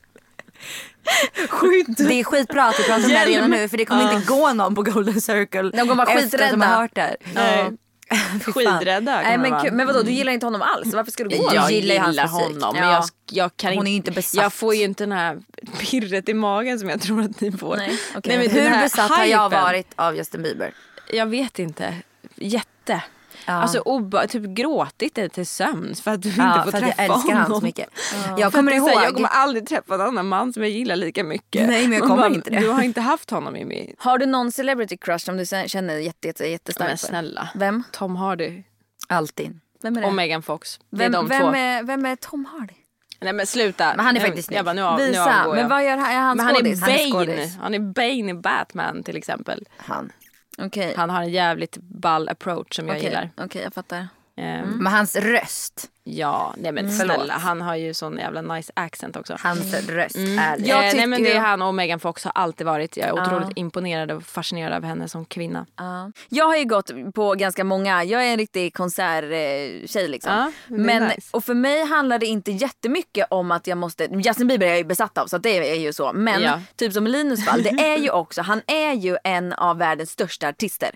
Skydd. Det är skitbra att vi pratar om det redan nu för det kommer inte gå någon på Golden Circle. De kommer vara efter att de skiträdda. har hört det här. Nej. Skidrädda Nej, men, vara. men vadå, du gillar inte honom alls? Varför ska du gå? Jag gillar gillar honom men Ja. jag, jag kan Hon är inte, besatt. Jag får ju inte den här pirret i magen som jag tror att ni får. Nej, men den Hur besatt har jag hypen. varit av Justin Bieber? Jag vet inte. Jätte. Ja. Alltså oba, typ gråtit dig till sömns för att du Ja, inte får träffa jag älskar honom. så mycket. Jag Jag kommer ihåg. jag kommer aldrig träffa en annan man som jag gillar lika mycket. Nej, men jag kommer bara, inte det. Du har inte haft honom i mig. Har du någon celebrity crush som du känner jätte, jätte, jättestarkt Men snälla. Vem? Tom Hardy Alltid. Vem är det? och Megan Fox. Det är de vem, två. är, vem är Tom Hardy? Nej men sluta. Men han är Nu- faktiskt snygg. nu, av, nu Visa. jag. Men vad gör han? Är han Men han är skådis? Han är Bane. skådis. Han är Bane i Batman till exempel. Han. Okej. Han har en jävligt ball approach som jag Okej, gillar. okej, jag fattar. Ehm, Men hans röst. Ja, nej men Förlåt. snälla. Han har ju sån jävla nice accent också. Hans röst är Jag eh, nej men det tycker- är han och Megan Fox har alltid varit. Jag är otroligt imponerad och fascinerad av henne som kvinna. Ja. Jag har ju gått på ganska många, jag är en riktig konserttjej liksom. Ja, det är men, nice. Och för mig handlar det inte jättemycket om att jag måste, Justin Bieber är jag ju besatt av så det är ju så. Men Ja. typ som Linus fall, det är ju också, han är ju en av världens största artister.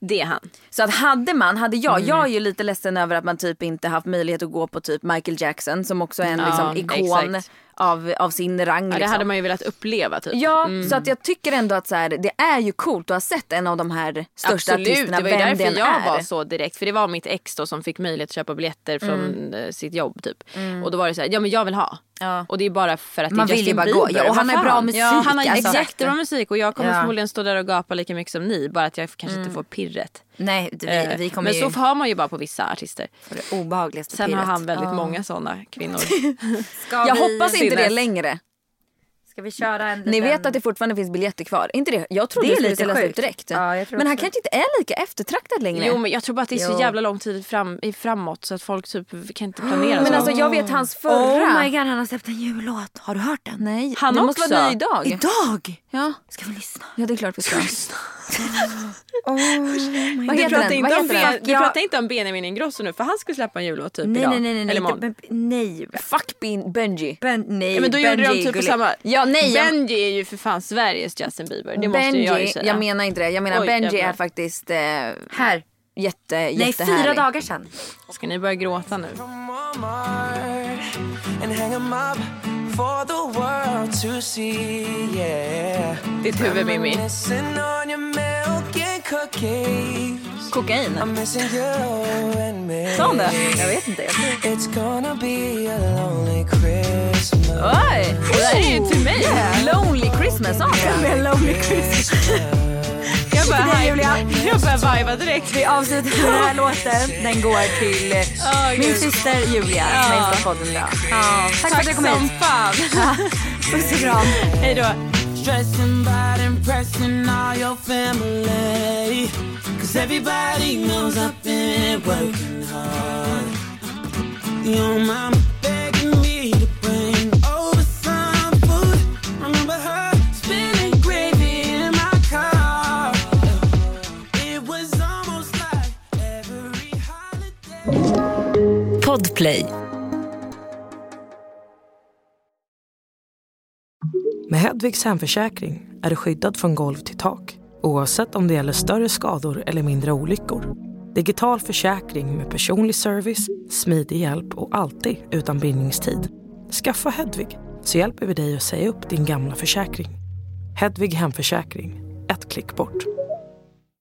Det är han. Så att hade man, hade jag, Mm. jag är ju lite ledsen över att man typ inte haft möjlighet att gå på typ Michael Jackson som också är en Ja, liksom, ikon exakt. Av, av sin rang. Ja, det liksom. hade man ju velat uppleva typ. Ja, så att jag tycker ändå att så här, det är ju coolt att ha sett en av de här största Absolut, artisterna, det var ju därför jag är. var så direkt. För det var mitt ex då som fick möjlighet att köpa biljetter från eh, sitt jobb typ. Och då var det så här, ja men jag vill ha. Ja. Och det är bara för att Man det är Justin bara Bieber. gå. Ja, och han har bra musik, Ja, han har alltså. jättebra musik och jag kommer Ja. förmodligen stå där och gapa lika mycket som ni. Bara att jag kanske inte får pirret. Nej, vi, Eh, vi kommer men ju så har man ju bara på vissa artister. det obehagligaste Sen har pirret. han väldigt många sådana kvinnor. Jag hoppas inte det längre. Ska vi köra en Ni liten... vet att det fortfarande finns biljetter kvar? Inte det? Jag trodde Det är det skulle säljas ut direkt. Ja, men han kanske inte är lika eftertraktad längre. jo men jag tror bara att det är så Jo. jävla lång tid fram, i framåt så att folk typ kan inte planera men så. alltså jag vet hans förra. Oh my god, han har släppt en jullåt. Har du hört den? Nej, Han det måste också? vara ny idag. Idag! Ja. Ska vi lyssna? ja, det är klart vi ska. Vad Vi heter pratar, den? inte Vad om, heter den? vi pratar inte om Benjamin Ingrosso nu för han skulle släppa en jullåt typ Nej, idag. nej, nej, nej, Eller nej. Fuck Ben- Benji. Ben, nej, Ja, men då gjorde de typ på samma... Ja, nej, jag- Benji är ju för fan Sveriges Justin Bieber. Det måste Benji, ju jag ju säga. jag menar inte det. Jag menar Oj, Benji jävlar. är faktiskt eh, Här. jätte, Nej, jättehärlig. fyra dagar sedan. Ska ni börja gråta nu? and hang 'em up for the world to see. Yeah. Ditt huvud Mimmi. Kokain. I'm missing you and me. Sa hon det? Jag vet inte. Jag tror... It's gonna be a lonely Christmas. Oj! Det där är ju till mig. Lonely Christmas sa hon det? Lonely Christmas. Jag bara, Julia. jag börjar viba direkt. Vi avslutar med den här låten. Den går till Åh, min syster Julia som är gäst på podden idag. Tack för att du kom som hit. fan. Puss och kram. Hej då. Stressing about impressing all your family. Cause everybody knows I've been working hard. Your mama begging me to bring over some food. Remember her spilling gravy in my car. It was almost like every holiday. Podplay. Med Hedvigs hemförsäkring är du skyddad från golv till tak oavsett om det gäller större skador eller mindre olyckor. Digital försäkring med personlig service, smidig hjälp och alltid utan bindningstid. Skaffa Hedvig så hjälper vi dig att säga upp din gamla försäkring. Hedvig hemförsäkring. ett klick bort.